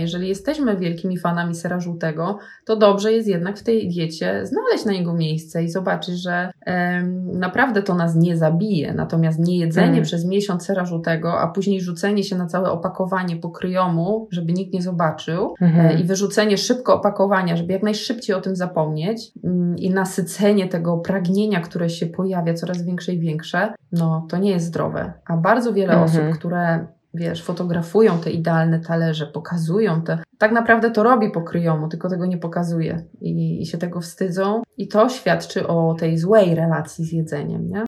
Jeżeli jesteśmy wielkimi fanami sera żółtego, to dobrze jest jednak w tej diecie znaleźć na jego miejsce i zobaczyć, że em, naprawdę to nas nie zabije. Natomiast nie jedzenie Mm. przez miesiąc sera żółtego, a później rzucenie się na całe opakowanie pokryjomu, żeby nikt nie zobaczył Mhm. e, i wyrzucenie szybko opakowania, żeby jak najszybciej o tym zapomnieć mm, i nasycenie tego pragnienia, które się pojawia coraz większe i większe, no to nie jest zdrowe. A bardzo wiele Mhm. osób, które wiesz, fotografują te idealne talerze, pokazują te. Tak naprawdę to robi pokryjomu, tylko tego nie pokazuje i, i się tego wstydzą. I to świadczy o tej złej relacji z jedzeniem, nie?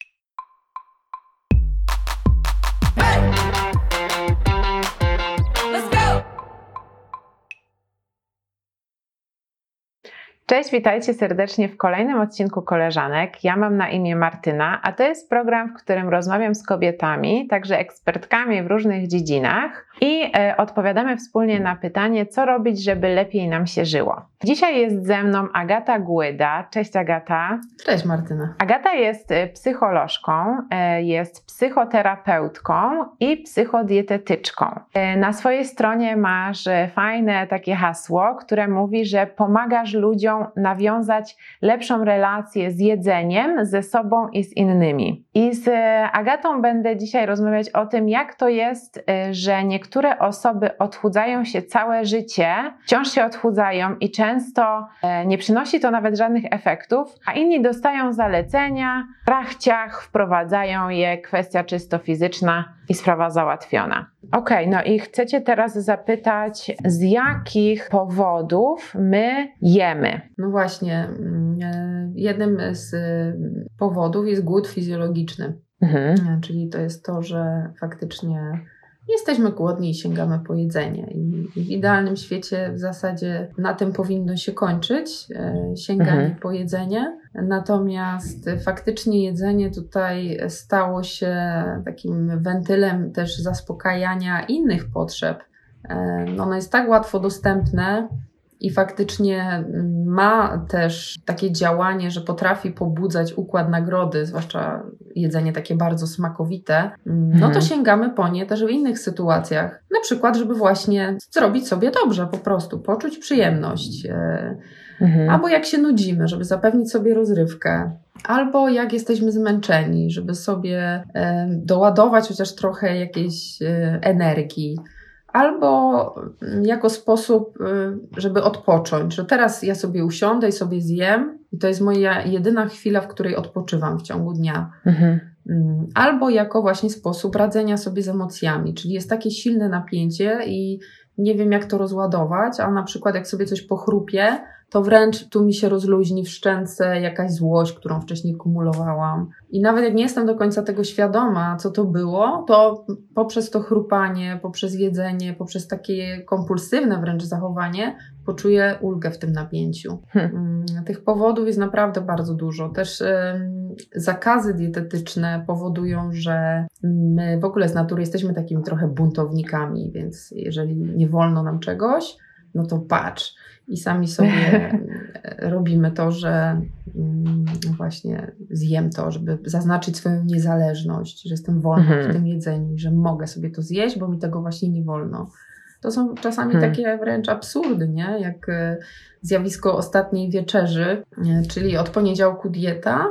Cześć, witajcie serdecznie w kolejnym odcinku Koleżanek. Ja mam na imię Martyna, a to jest program, w którym rozmawiam z kobietami, także ekspertkami w różnych dziedzinach i e, odpowiadamy wspólnie na pytanie, co robić, żeby lepiej nam się żyło. Dzisiaj jest ze mną Agata Głyda. Cześć Agata. Cześć Martyna. Agata jest e, psycholożką, e, jest psychoterapeutką i psychodietetyczką. Na swojej stronie masz fajne takie hasło, które mówi, że pomagasz ludziom nawiązać lepszą relację z jedzeniem, ze sobą i z innymi. I z e, Agatą będę dzisiaj rozmawiać o tym, jak to jest, e, że niektóre osoby odchudzają się całe życie, wciąż się odchudzają i często e, nie przynosi to nawet żadnych efektów, a inni dostają zalecenia, rachciach, wprowadzają je, kwestia czysto fizyczna i sprawa załatwiona. Okej, no i chcecie teraz zapytać, z jakich powodów my jemy? No właśnie, mm, e, jednym z e, powodów jest głód fizjologiczny. Mhm. E, Czyli to jest to, że faktycznie jesteśmy głodni i sięgamy po jedzenie. I i w idealnym świecie w zasadzie na tym powinno się kończyć, e, sięganie Mhm. po jedzenie. Natomiast faktycznie jedzenie tutaj stało się takim wentylem też zaspokajania innych potrzeb. E, Ono jest tak łatwo dostępne, i faktycznie mm, ma też takie działanie, że potrafi pobudzać układ nagrody, zwłaszcza jedzenie takie bardzo smakowite, no to Mhm. sięgamy po nie też w innych sytuacjach. Na przykład, żeby właśnie zrobić sobie dobrze, po prostu poczuć przyjemność. E, Mhm. Albo jak się nudzimy, żeby zapewnić sobie rozrywkę. Albo jak jesteśmy zmęczeni, żeby sobie e, doładować chociaż trochę jakiejś e, energii. Albo mm, jako sposób, y, żeby odpocząć, że teraz ja sobie usiądę i sobie zjem, i to jest moja jedyna chwila, w której odpoczywam w ciągu dnia. Mhm. Mm, Albo jako właśnie sposób radzenia sobie z emocjami, czyli jest takie silne napięcie i nie wiem jak to rozładować, a na przykład jak sobie coś pochrupię, to wręcz tu mi się rozluźni w szczęce jakaś złość, którą wcześniej kumulowałam. I nawet jak nie jestem do końca tego świadoma, co to było, to poprzez to chrupanie, poprzez jedzenie, poprzez takie kompulsywne wręcz zachowanie, poczuję ulgę w tym napięciu. Hmm. Mm, Tych powodów jest naprawdę bardzo dużo. Też zakazy dietetyczne powodują, że my w ogóle z natury jesteśmy takimi trochę buntownikami, więc jeżeli nie wolno nam czegoś, no to patrz. I sami sobie robimy to, że mm, właśnie zjem to, żeby zaznaczyć swoją niezależność, że jestem wolna Mhm. w tym jedzeniu, że mogę sobie to zjeść, bo mi tego właśnie nie wolno. To są czasami Hmm. takie wręcz absurdy, nie? Jak e, zjawisko ostatniej wieczerzy, e, czyli od poniedziałku dieta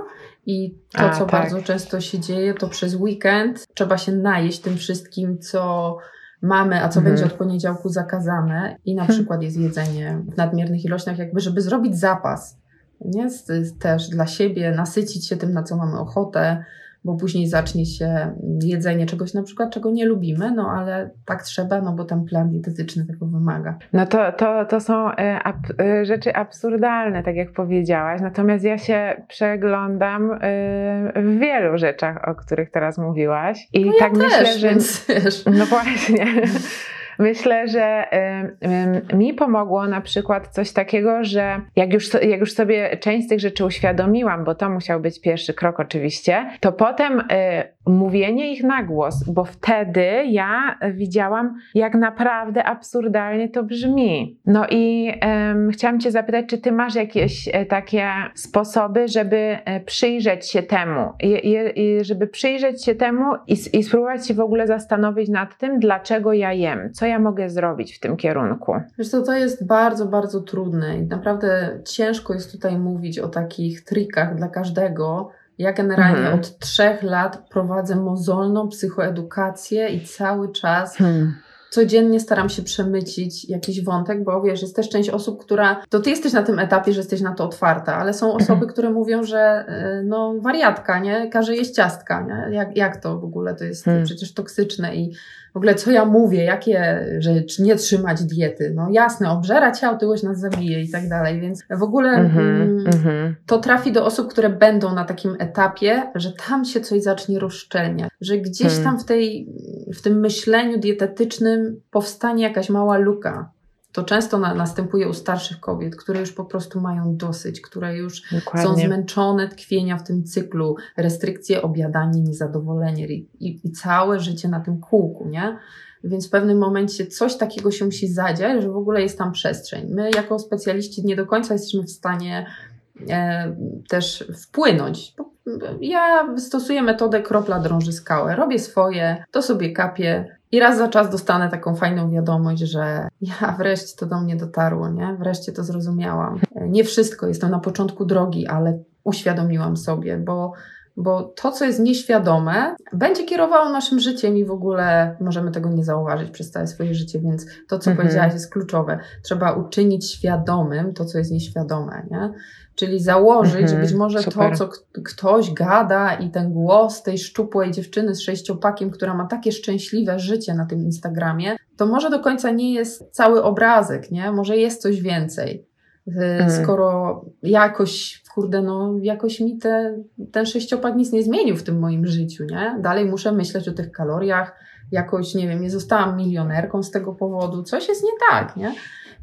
i to, A, co tak. bardzo często się dzieje, to przez weekend trzeba się najeść tym wszystkim, co mamy, a co Mhm. będzie od poniedziałku zakazane i na Hmm. przykład jest jedzenie w nadmiernych ilościach, jakby żeby zrobić zapas, nie? Z- z- Też dla siebie, nasycić się tym, na co mamy ochotę, bo później zacznie się jedzenie czegoś na przykład, czego nie lubimy, no ale tak trzeba, no bo ten plan dietetyczny tego wymaga. No to, to, to są e, ab, e, rzeczy absurdalne, tak jak powiedziałaś. Natomiast ja się przeglądam e, w wielu rzeczach, o których teraz mówiłaś. I tak myślę, No Też, że. więc wiesz, No właśnie. Myślę, że mi pomogło na przykład coś takiego, że jak już, jak już sobie część z tych rzeczy uświadomiłam, bo to musiał być pierwszy krok oczywiście, to potem y, mówienie ich na głos, bo wtedy ja widziałam, jak naprawdę absurdalnie to brzmi. No i um, chciałam Cię zapytać, czy Ty masz jakieś e, takie sposoby, żeby e, przyjrzeć się temu, i, żeby przyjrzeć się temu i, i spróbować się w ogóle zastanowić nad tym, dlaczego ja jem, co ja mogę zrobić w tym kierunku. Wiesz co, to jest bardzo, bardzo trudne i naprawdę ciężko jest tutaj mówić o takich trikach dla każdego, ja generalnie mhm. od trzech lat prowadzę mozolną psychoedukację i cały czas hmm. codziennie staram się przemycić jakiś wątek, bo wiesz, jest też część osób, która, to ty jesteś na tym etapie, że jesteś na to otwarta, ale są osoby, mhm. które mówią, że y, no wariatka, nie, każe jeść ciastka, nie, jak, jak to w ogóle, to jest hmm. przecież toksyczne i w ogóle co ja mówię, jakie, że nie trzymać diety. No jasne, obżerać się, a otyłość nas zabije i tak dalej, więc w ogóle mm, mm, to trafi do osób, które będą na takim etapie, że tam się coś zacznie rozszczelniać, że gdzieś hmm. tam w, tej, w tym myśleniu dietetycznym powstanie jakaś mała luka, to często na, następuje u starszych kobiet, które już po prostu mają dosyć, które już Dokładnie. są zmęczone tkwienia w tym cyklu, restrykcje, obiadanie, niezadowolenie i, i, i całe życie na tym kółku, nie? Więc w pewnym momencie coś takiego się musi zadziać, że w ogóle jest tam przestrzeń. My, jako specjaliści, nie do końca jesteśmy w stanie e, też wpłynąć. Ja stosuję metodę kropla drąży skałę. Robię swoje, to sobie kapię, i raz za czas dostanę taką fajną wiadomość, że ja wreszcie to do mnie dotarło, nie? Wreszcie to zrozumiałam. Nie wszystko, jestem na początku drogi, ale uświadomiłam sobie, bo, bo to, co jest nieświadome, będzie kierowało naszym życiem i w ogóle możemy tego nie zauważyć przez całe swoje życie, więc to, co mhm. powiedziałaś, jest kluczowe. Trzeba uczynić świadomym to, co jest nieświadome, nie? Czyli założyć, mhm, że być może super. to, co ktoś gada i ten głos tej szczupłej dziewczyny z sześciopakiem, która ma takie szczęśliwe życie na tym Instagramie, to może do końca nie jest cały obrazek, nie? Może jest coś więcej. Mhm. Skoro jakoś, kurde, no jakoś mi te, ten sześciopak nic nie zmienił w tym moim życiu, nie? Dalej muszę myśleć o tych kaloriach, jakoś, nie wiem, nie zostałam milionerką z tego powodu, coś jest nie tak, nie?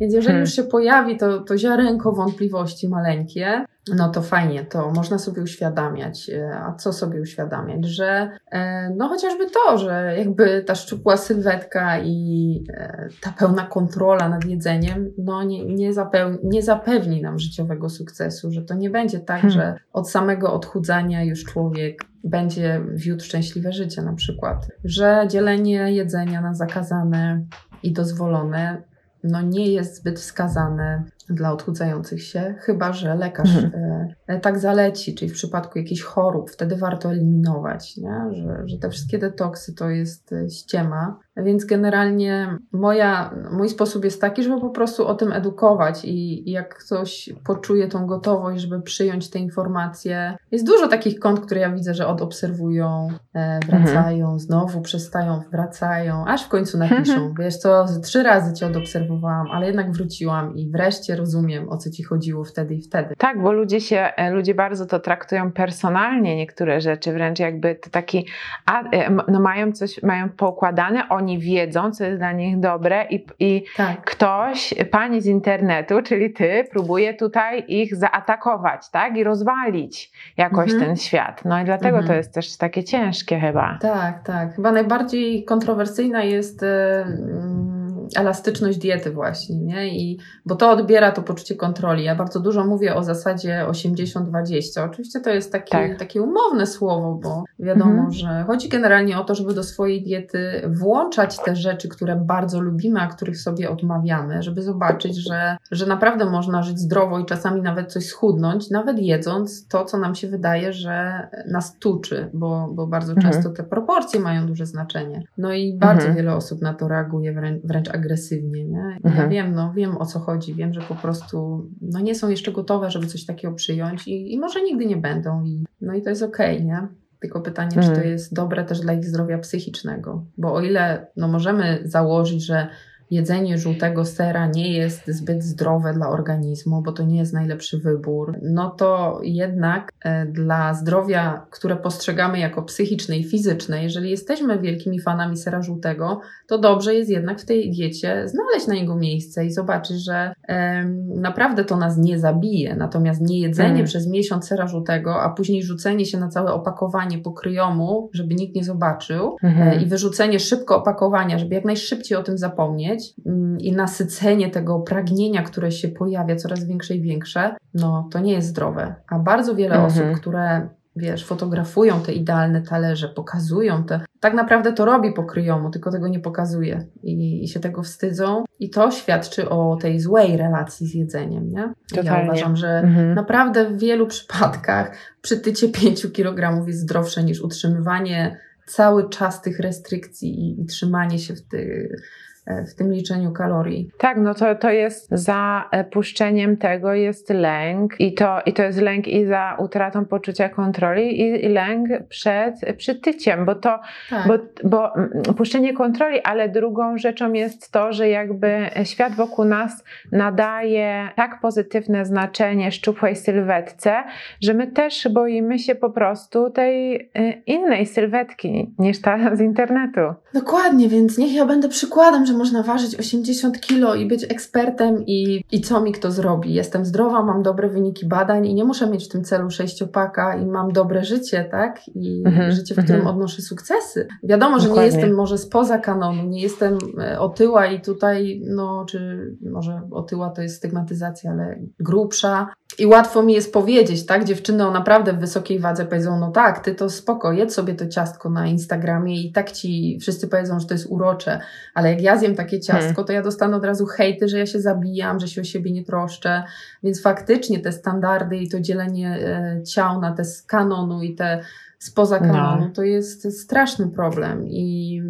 Więc jeżeli hmm. już się pojawi to, to ziarenko wątpliwości maleńkie, no to fajnie, to można sobie uświadamiać. E, a co sobie uświadamiać? Że e, no chociażby to, że jakby ta szczupła sylwetka i e, ta pełna kontrola nad jedzeniem, no nie, nie, nie zapewni nam życiowego sukcesu, że to nie będzie tak, hmm. że od samego odchudzania już człowiek będzie wiódł szczęśliwe życie na przykład. Że dzielenie jedzenia na zakazane i dozwolone no nie jest zbyt wskazane dla odchudzających się, chyba że lekarz mhm. e, tak zaleci, czyli w przypadku jakichś chorób, wtedy warto eliminować, nie? Że, że te wszystkie detoksy to jest e, ściema. Więc generalnie moja, mój sposób jest taki, żeby po prostu o tym edukować i, i jak ktoś poczuje tą gotowość, żeby przyjąć te informacje. Jest dużo takich kont, które ja widzę, że odobserwują, e, wracają, mhm. znowu przestają, wracają, aż w końcu napiszą. Mhm. Wiesz co, trzy razy cię odobserwowałam, ale jednak wróciłam i wreszcie rozumiem, o co ci chodziło wtedy i wtedy. Tak, bo ludzie się, e, ludzie bardzo to traktują personalnie, niektóre rzeczy, wręcz jakby to taki, a, e, no mają coś, mają poukładane, oni wiedzą, co jest dla nich dobre i, i tak. ktoś, pani z internetu, czyli ty, próbuje tutaj ich zaatakować, tak, i rozwalić jakoś mhm. ten świat. No i dlatego mhm. to jest też takie ciężkie chyba. Tak, tak. Chyba najbardziej kontrowersyjna jest... Yy, elastyczność diety właśnie, nie? I, bo to odbiera to poczucie kontroli. Ja bardzo dużo mówię o zasadzie 80-20. Oczywiście to jest takie, tak. takie umowne słowo, bo wiadomo, mhm. że chodzi generalnie o to, żeby do swojej diety włączać te rzeczy, które bardzo lubimy, a których sobie odmawiamy, żeby zobaczyć, że, że naprawdę można żyć zdrowo i czasami nawet coś schudnąć, nawet jedząc to, co nam się wydaje, że nas tuczy, bo, bo bardzo mhm. często te proporcje mają duże znaczenie. No i bardzo mhm. wiele osób na to reaguje wręcz, wręcz agresywnie, nie? Mhm. Ja wiem, no wiem o co chodzi, wiem, że po prostu no nie są jeszcze gotowe, żeby coś takiego przyjąć i, i może nigdy nie będą i no i to jest okej, okay, nie? Tylko pytanie, mhm. czy to jest dobre też dla ich zdrowia psychicznego, bo o ile no możemy założyć, że jedzenie żółtego sera nie jest zbyt zdrowe dla organizmu, bo to nie jest najlepszy wybór, no to jednak e, dla zdrowia, które postrzegamy jako psychiczne i fizyczne, jeżeli jesteśmy wielkimi fanami sera żółtego, to dobrze jest jednak w tej diecie znaleźć na niego miejsce i zobaczyć, że e, naprawdę to nas nie zabije. Natomiast nie jedzenie mm. przez miesiąc sera żółtego, a później rzucenie się na całe opakowanie pokryjomu, żeby nikt nie zobaczył mm -hmm. e, i wyrzucenie szybko opakowania, żeby jak najszybciej o tym zapomnieć mm, i nasycenie tego pragnienia, które się pojawia coraz większe i większe, no to nie jest zdrowe. A bardzo wiele -hmm. osób, które wiesz, fotografują te idealne talerze, pokazują te. Tak naprawdę to robi pokryjomu, tylko tego nie pokazuje i, i, się tego wstydzą. I to świadczy o tej złej relacji z jedzeniem, nie? Ja uważam, że mhm. naprawdę w wielu przypadkach przytycie 5 kg jest zdrowsze niż utrzymywanie cały czas tych restrykcji i, i trzymanie się w tych w tym liczeniu kalorii. Tak, no to, to jest za e, puszczeniem tego jest lęk i to, i to jest lęk i za utratą poczucia kontroli i, i lęk przed przytyciem, bo to, tak. bo, bo mm, puszczenie kontroli, ale drugą rzeczą jest to, że jakby świat wokół nas nadaje tak pozytywne znaczenie szczupłej sylwetce, że my też boimy się po prostu tej e, innej sylwetki niż ta z internetu. Dokładnie, więc niech ja będę przykładem, że można ważyć 80 kilo i być ekspertem i, i co mi kto zrobi. Jestem zdrowa, mam dobre wyniki badań i nie muszę mieć w tym celu sześciopaka i mam dobre życie, tak? I mhm, życie, w którym mhm. odnoszę sukcesy. Wiadomo, że Dokładnie. nie jestem może spoza kanonu, nie jestem e, otyła i tutaj, no, czy może otyła to jest stygmatyzacja, ale grubsza. I łatwo mi jest powiedzieć, tak? Dziewczyny o naprawdę wysokiej wadze powiedzą, no tak, ty to spoko, jedz sobie to ciastko na Instagramie i tak ci wszyscy powiedzą, że to jest urocze, ale jak ja zjem takie ciastko, hmm. to ja dostanę od razu hejty, że ja się zabijam, że się o siebie nie troszczę, więc faktycznie te standardy i to dzielenie e, ciał na te z kanonu i te spoza no. kanonu, no. to jest straszny problem i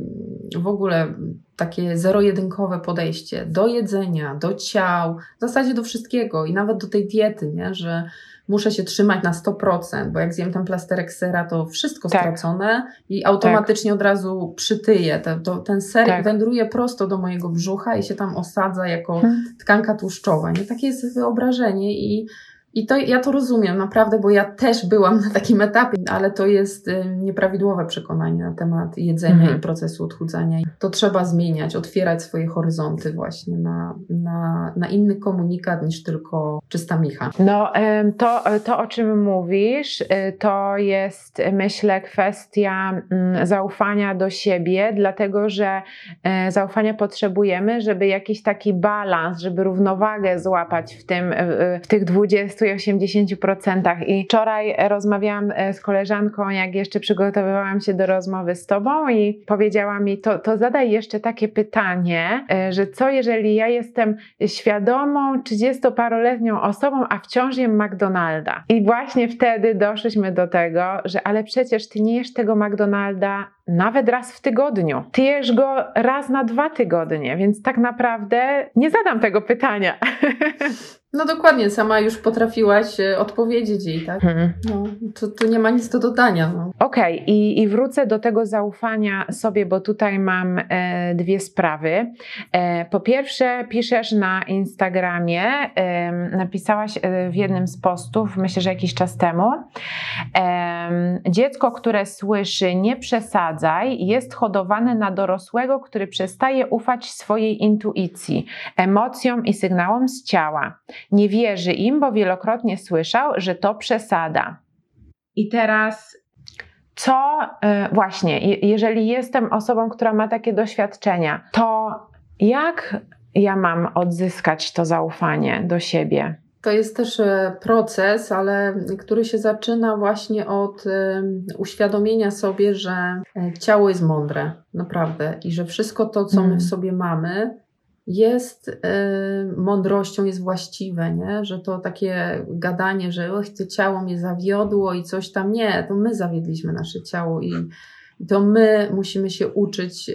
w ogóle takie zero-jedynkowe podejście do jedzenia, do ciał, w zasadzie do wszystkiego i nawet do tej diety, nie? że muszę się trzymać na 100%, bo jak zjem ten plasterek sera, to wszystko tak. stracone i automatycznie tak. od razu przytyję. Te, to, ten ser tak. wędruje prosto do mojego brzucha i się tam osadza jako hmm. tkanka tłuszczowa. Nie? Takie jest wyobrażenie i i to ja to rozumiem naprawdę, bo ja też byłam na takim etapie, ale to jest y, nieprawidłowe przekonanie na temat jedzenia mhm. i procesu odchudzania. To trzeba zmieniać, otwierać swoje horyzonty właśnie na, na, na inny komunikat niż tylko czysta micha. No, to, to o czym mówisz, y, to jest myślę kwestia mm, zaufania do siebie, dlatego że e, zaufania potrzebujemy, żeby jakiś taki balans, żeby równowagę złapać w tym, w tych 20 80%. I wczoraj rozmawiałam e, z koleżanką, jak jeszcze przygotowywałam się do rozmowy z Tobą, i powiedziała mi: To, to zadaj jeszcze takie pytanie, e, że co jeżeli ja jestem świadomą, 30-paroletnią osobą, a wciąż jem McDonalda? I właśnie wtedy doszliśmy do tego, że ale przecież Ty nie jesz tego McDonalda nawet raz w tygodniu. Ty jesz go raz na dwa tygodnie, więc tak naprawdę nie zadam tego pytania. No dokładnie, sama już potrafiłaś e, odpowiedzieć jej, tak? Hmm. No, to, to nie ma nic do dodania. No. Okej, okay. I, i wrócę do tego zaufania sobie, bo tutaj mam e, dwie sprawy. E, po pierwsze, piszesz na Instagramie, e, napisałaś w jednym z postów, myślę, że jakiś czas temu, dziecko, które słyszy nie przesadzaj, jest hodowane na dorosłego, który przestaje ufać swojej intuicji, emocjom i sygnałom z ciała. Nie wierzy im, bo wielokrotnie słyszał, że to przesada. I teraz co e, właśnie, jeżeli jestem osobą, która ma takie doświadczenia, to jak ja mam odzyskać to zaufanie do siebie? To jest też e, proces, ale który się zaczyna właśnie od e, uświadomienia sobie, że ciało jest mądre, naprawdę, i że wszystko to, co my w mm. sobie mamy, jest y, mądrością, jest właściwe, nie? że to takie gadanie, że och, to ciało mnie zawiodło i coś tam, nie, to my zawiedliśmy nasze ciało i, to my musimy się uczyć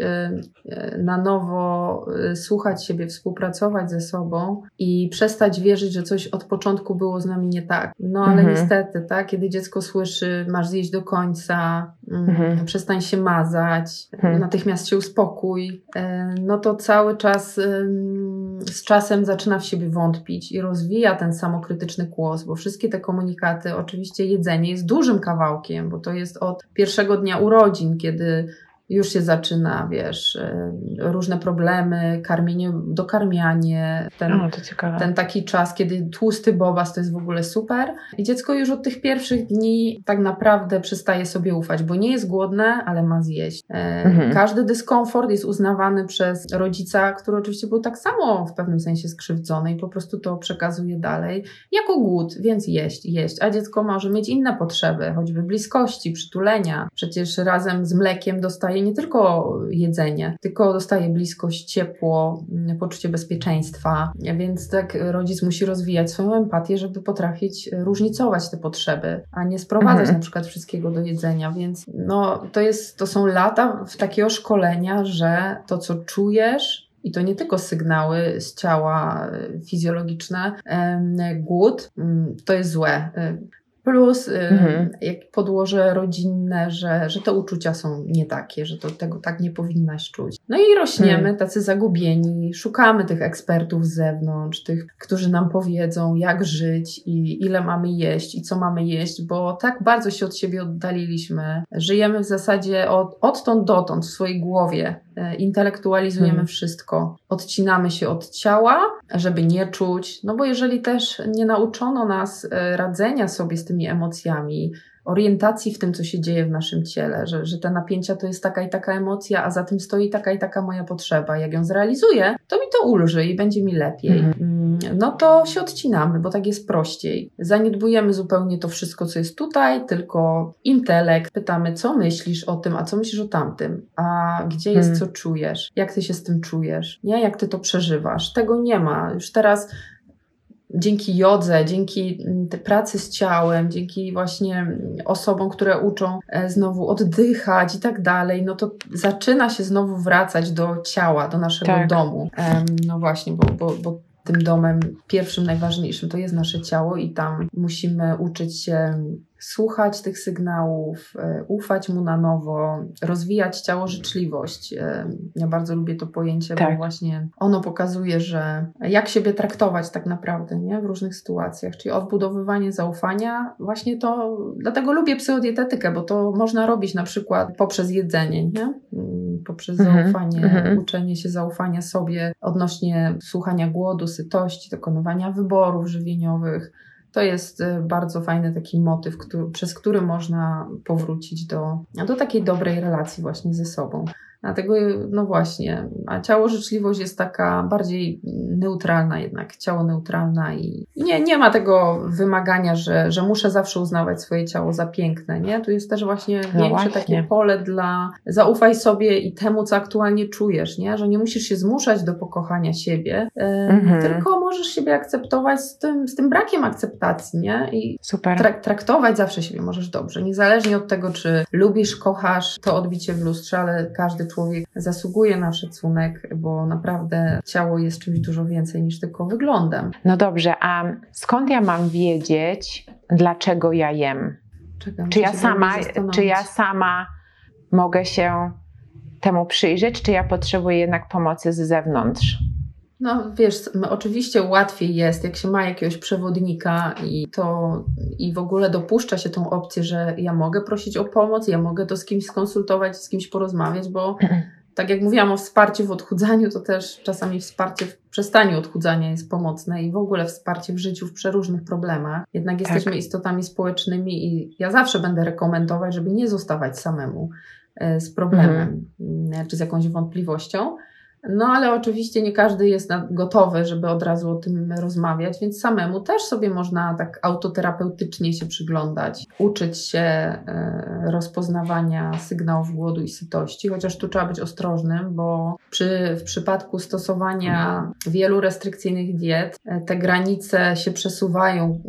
na nowo słuchać siebie, współpracować ze sobą i przestać wierzyć, że coś od początku było z nami nie tak. No ale mhm. niestety, tak, kiedy dziecko słyszy, masz zjeść do końca, mm, mhm. przestań się mazać, mhm. natychmiast się uspokój, no to cały czas z czasem zaczyna w siebie wątpić i rozwija ten samokrytyczny głos, bo wszystkie te komunikaty, oczywiście jedzenie jest dużym kawałkiem, bo to jest od pierwszego dnia urodzin, kiedy już się zaczyna, wiesz, e, różne problemy, karmienie, dokarmianie, ten, o, ten taki czas, kiedy tłusty bobas to jest w ogóle super. I dziecko już od tych pierwszych dni tak naprawdę przestaje sobie ufać, bo nie jest głodne, ale ma zjeść. E, mhm. Każdy dyskomfort jest uznawany przez rodzica, który oczywiście był tak samo w pewnym sensie skrzywdzony i po prostu to przekazuje dalej, jako głód, więc jeść, jeść. A dziecko może mieć inne potrzeby, choćby bliskości, przytulenia. Przecież razem z mlekiem dostaje dostaje nie tylko jedzenie, tylko dostaje bliskość, ciepło, poczucie bezpieczeństwa. Więc tak rodzic musi rozwijać swoją empatię, żeby potrafić różnicować te potrzeby, a nie sprowadzać mhm. na przykład wszystkiego do jedzenia. Więc no, to, jest, to są lata w takiego szkolenia, że to, co czujesz, i to nie tylko sygnały z ciała e, fizjologiczne, głód, mm, to jest złe. Plus y, mhm. jak podłoże rodzinne, że, że te uczucia są nie takie, że to tego tak nie powinnaś czuć. No i rośniemy mhm. tacy zagubieni, szukamy tych ekspertów z zewnątrz, tych, którzy nam powiedzą, jak żyć i ile mamy jeść i co mamy jeść, bo tak bardzo się od siebie oddaliliśmy. Żyjemy w zasadzie od, odtąd dotąd w swojej głowie intelektualizujemy hmm. wszystko, odcinamy się od ciała, żeby nie czuć, no bo jeżeli też nie nauczono nas e, radzenia sobie z tymi emocjami, orientacji w tym, co się dzieje w naszym ciele, że, że te napięcia to jest taka i taka emocja, a za tym stoi taka i taka moja potrzeba. Jak ją zrealizuję, to ulży i będzie mi lepiej. Mm. No to się odcinamy, bo tak jest prościej. Zaniedbujemy zupełnie to wszystko, co jest tutaj, tylko intelekt. Pytamy, co myślisz o tym, a co myślisz o tamtym, a gdzie jest, mhm. co czujesz, jak ty się z tym czujesz, nie? Jak ty to przeżywasz. Tego nie ma. Już teraz dzięki jodze, dzięki mm, pracy z ciałem, dzięki właśnie mm, osobom, które uczą e, znowu oddychać i tak dalej, no to zaczyna się znowu wracać do ciała, do naszego tak. domu. No właśnie, bo, bo, bo tym domem pierwszym, najważniejszym to jest nasze ciało i tam musimy uczyć się słuchać tych sygnałów, e, ufać mu na nowo, rozwijać ciało życzliwość. E, ja bardzo lubię to pojęcie, tak. bo właśnie ono pokazuje, że jak siebie traktować tak naprawdę nie? w różnych sytuacjach, czyli odbudowywanie zaufania. Właśnie to, dlatego lubię psychodietetykę, bo to można robić na przykład poprzez jedzenie, nie? Mm, poprzez mhm. zaufanie, mhm. uczenie się zaufania sobie odnośnie słuchania głodu, sytości, dokonywania wyborów żywieniowych to jest y, bardzo fajny taki motyw, który, przez który można powrócić do, do takiej dobrej relacji właśnie ze sobą. Dlatego, no właśnie, a ciało życzliwość jest taka bardziej neutralna jednak, ciało neutralna i nie, nie ma tego wymagania, że, że muszę zawsze uznawać swoje ciało za piękne, nie? Tu jest też właśnie no większe właśnie. takie pole dla zaufaj sobie i temu, co aktualnie czujesz, nie? Że nie musisz się zmuszać do pokochania siebie, mhm. tylko możesz siebie akceptować z tym, z tym brakiem akceptacji, nie? I Super. Trak traktować zawsze siebie możesz dobrze, niezależnie od tego, czy lubisz, kochasz to odbicie w lustrze, ale każdy człowiek zasługuje na szacunek, bo naprawdę ciało jest czymś dużo więcej niż tylko wyglądem. No dobrze, a skąd ja mam wiedzieć, dlaczego ja jem? Czekam, czy ja sama, czy ja sama mogę się temu przyjrzeć, czy ja potrzebuję jednak pomocy z zewnątrz? No wiesz, oczywiście łatwiej jest, jak się ma jakiegoś przewodnika i to i w ogóle dopuszcza się tą opcję, że ja mogę prosić o pomoc, ja mogę to z kimś skonsultować, z kimś porozmawiać, bo tak jak mówiłam o wsparciu w odchudzaniu, to też czasami wsparcie w przestaniu odchudzania jest pomocne i w ogóle wsparcie w życiu w przeróżnych problemach. Jednak tak. jesteśmy istotami społecznymi i ja zawsze będę rekomendować, żeby nie zostawać samemu e, z problemem mhm. czy z jakąś wątpliwością no ale oczywiście nie każdy jest gotowy, żeby od razu o tym rozmawiać, więc samemu też sobie można tak autoterapeutycznie się przyglądać, uczyć się e, rozpoznawania sygnałów głodu i sytości, chociaż tu trzeba być ostrożnym, bo przy, w przypadku stosowania wielu restrykcyjnych diet e, te granice się przesuwają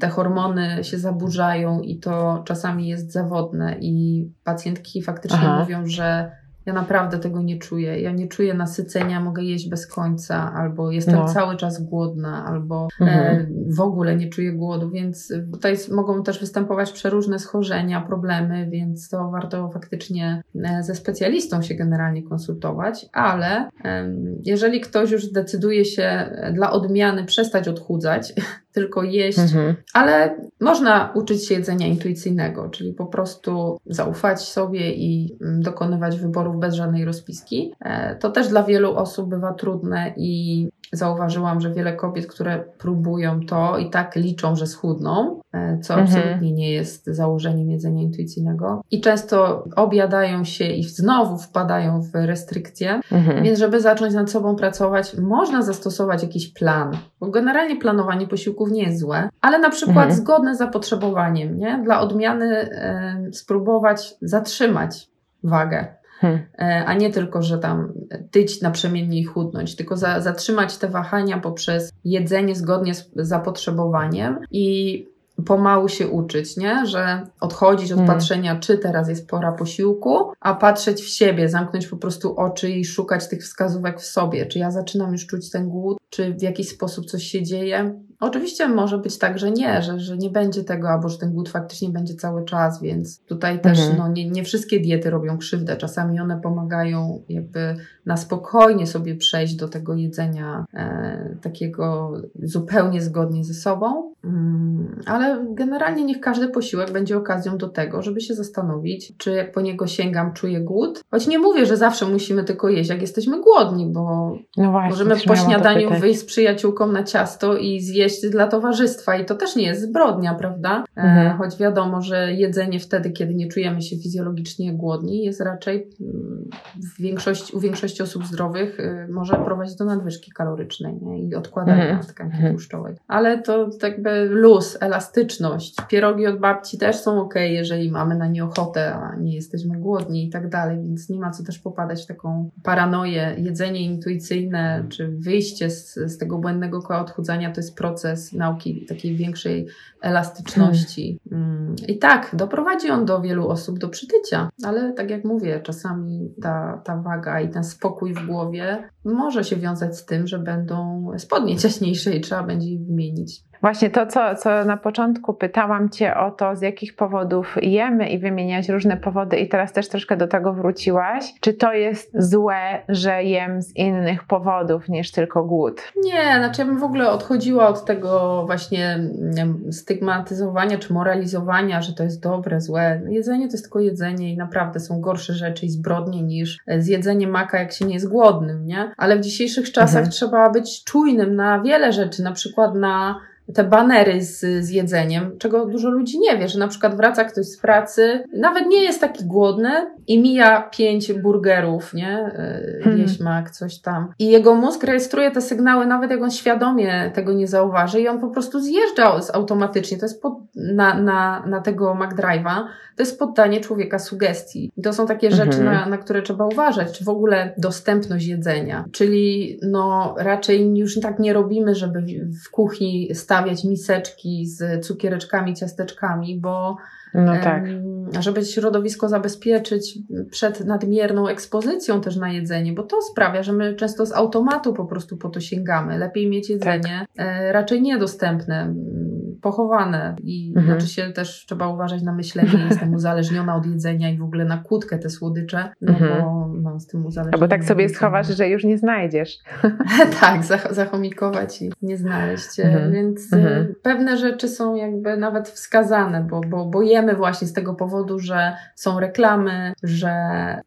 te hormony się zaburzają i to czasami jest zawodne i pacjentki faktycznie Aha. mówią, że ja naprawdę tego nie czuję. Ja nie czuję nasycenia, mogę jeść bez końca, albo jestem no. cały czas głodna, albo e, mhm. e, w ogóle nie czuję głodu, więc tutaj mogą też występować przeróżne schorzenia, problemy, więc to warto faktycznie e, ze specjalistą się generalnie konsultować, ale e, jeżeli ktoś już decyduje się dla odmiany przestać odchudzać, tylko jeść, mhm. ale można uczyć się jedzenia intuicyjnego, czyli po prostu zaufać sobie i mm, dokonywać wyborów bez żadnej rozpiski. E, to też dla wielu osób bywa trudne i zauważyłam, że wiele kobiet, które próbują to i tak liczą, że schudną, e, co mhm. absolutnie nie jest założeniem jedzenia intuicyjnego. I często objadają się i znowu wpadają w restrykcje. Mhm. Więc, żeby zacząć nad sobą pracować, można zastosować jakiś plan. Bo generalnie planowanie posiłków nie jest złe, ale na przykład mhm. zgodne z zapotrzebowaniem, nie? Dla odmiany e, spróbować zatrzymać wagę Hmm. E, a nie tylko, że tam tyć naprzemiennie i chudnąć, tylko za, zatrzymać te wahania poprzez jedzenie zgodnie z zapotrzebowaniem i pomału się uczyć, nie? Że odchodzić od hmm. patrzenia, czy teraz jest pora posiłku, a patrzeć w siebie, zamknąć po prostu oczy i szukać tych wskazówek w sobie. Czy ja zaczynam już czuć ten głód, czy w jakiś sposób coś się dzieje? Oczywiście może być tak, że nie, że, że nie będzie tego, albo że ten głód faktycznie będzie cały czas, więc tutaj też mhm. no, nie, nie wszystkie diety robią krzywdę. Czasami one pomagają jakby na spokojnie sobie przejść do tego jedzenia e, takiego zupełnie zgodnie ze sobą. Mm, ale generalnie niech każdy posiłek będzie okazją do tego, żeby się zastanowić, czy jak po niego sięgam, czuję głód. Choć nie mówię, że zawsze musimy tylko jeść, jak jesteśmy głodni, bo no właśnie, możemy po śniadaniu wyjść z przyjaciółką na ciasto i zjeść dla towarzystwa i to też nie jest zbrodnia, prawda? E, mhm. Choć wiadomo, że jedzenie wtedy, kiedy nie czujemy się fizjologicznie głodni, jest raczej mm, w większości, u większości osób zdrowych y, może prowadzić do nadwyżki kalorycznej nie? i odkładania mhm. tkanki mhm. tłuszczowej. Ale to tak jakby luz, elastyczność. Pierogi od babci też są ok, jeżeli mamy na nie ochotę, a nie jesteśmy głodni i tak dalej, więc nie ma co też popadać w taką paranoję. Jedzenie intuicyjne, czy wyjście z, z tego błędnego koła odchudzania to jest proces proces nauki takiej większej elastyczności. Hmm. I tak, doprowadzi on do wielu osób do przytycia, ale tak jak mówię, czasami ta, ta waga i ten spokój w głowie może się wiązać z tym, że będą spodnie ciaśniejsze i trzeba będzie je wymienić. Właśnie to, co, co na początku pytałam Cię o to, z jakich powodów jemy i wymieniać różne powody, i teraz też troszkę do tego wróciłaś. Czy to jest złe, że jem z innych powodów niż tylko głód? Nie, znaczy ja bym w ogóle odchodziła od tego właśnie stygmatyzowania czy moralizowania, że to jest dobre, złe. Jedzenie to jest tylko jedzenie i naprawdę są gorsze rzeczy i zbrodnie niż zjedzenie maka, jak się nie jest głodnym, nie? Ale w dzisiejszych czasach mhm. trzeba być czujnym na wiele rzeczy, na przykład na te banery z, z jedzeniem, czego dużo ludzi nie wie, że na przykład wraca ktoś z pracy, nawet nie jest taki głodny i mija pięć burgerów, nie? E, hmm. Wieśmak, coś tam. I jego mózg rejestruje te sygnały, nawet jak on świadomie tego nie zauważy i on po prostu zjeżdża automatycznie. To jest pod, na, na, na tego McDrive'a, to jest poddanie człowieka sugestii. I to są takie rzeczy, hmm. na, na które trzeba uważać, czy w ogóle dostępność jedzenia. Czyli no raczej już tak nie robimy, żeby w kuchni stać stawiać miseczki z cukiereczkami, ciasteczkami, bo no tak. żeby środowisko zabezpieczyć przed nadmierną ekspozycją też na jedzenie, bo to sprawia, że my często z automatu po prostu po to sięgamy. Lepiej mieć jedzenie tak. E, raczej niedostępne, pochowane i mhm. znaczy się też trzeba uważać na myślenie, jestem uzależniona od jedzenia i w ogóle na kłódkę te słodycze, no mhm. bo mam z tym uzależnienie. Albo tak sobie schowasz, że już nie znajdziesz. tak, zachomikować i nie znaleźć, mhm. więc e, mhm. pewne rzeczy są jakby nawet wskazane, bo, bo, bo jemy Właśnie z tego powodu, że są reklamy, że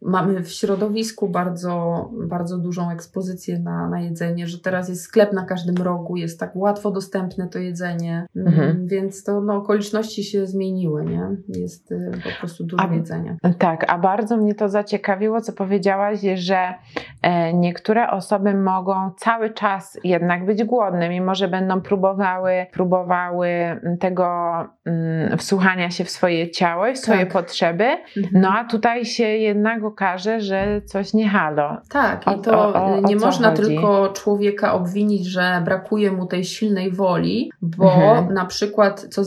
mamy w środowisku bardzo, bardzo dużą ekspozycję na, na jedzenie, że teraz jest sklep na każdym rogu, jest tak łatwo dostępne to jedzenie, mhm. więc to no, okoliczności się zmieniły, nie? Jest y, po prostu dużo a, jedzenia. Tak, a bardzo mnie to zaciekawiło, co powiedziałaś, że e, niektóre osoby mogą cały czas jednak być głodne, mimo że będą próbowały, próbowały tego mm, wsłuchania się w swoje swoje ciało i swoje tak. potrzeby, mhm. no a tutaj się jednak okaże, że coś nie halo. Tak, o, i to o, o, nie można chodzi? tylko człowieka obwinić, że brakuje mu tej silnej woli, bo mhm. na przykład przykład, co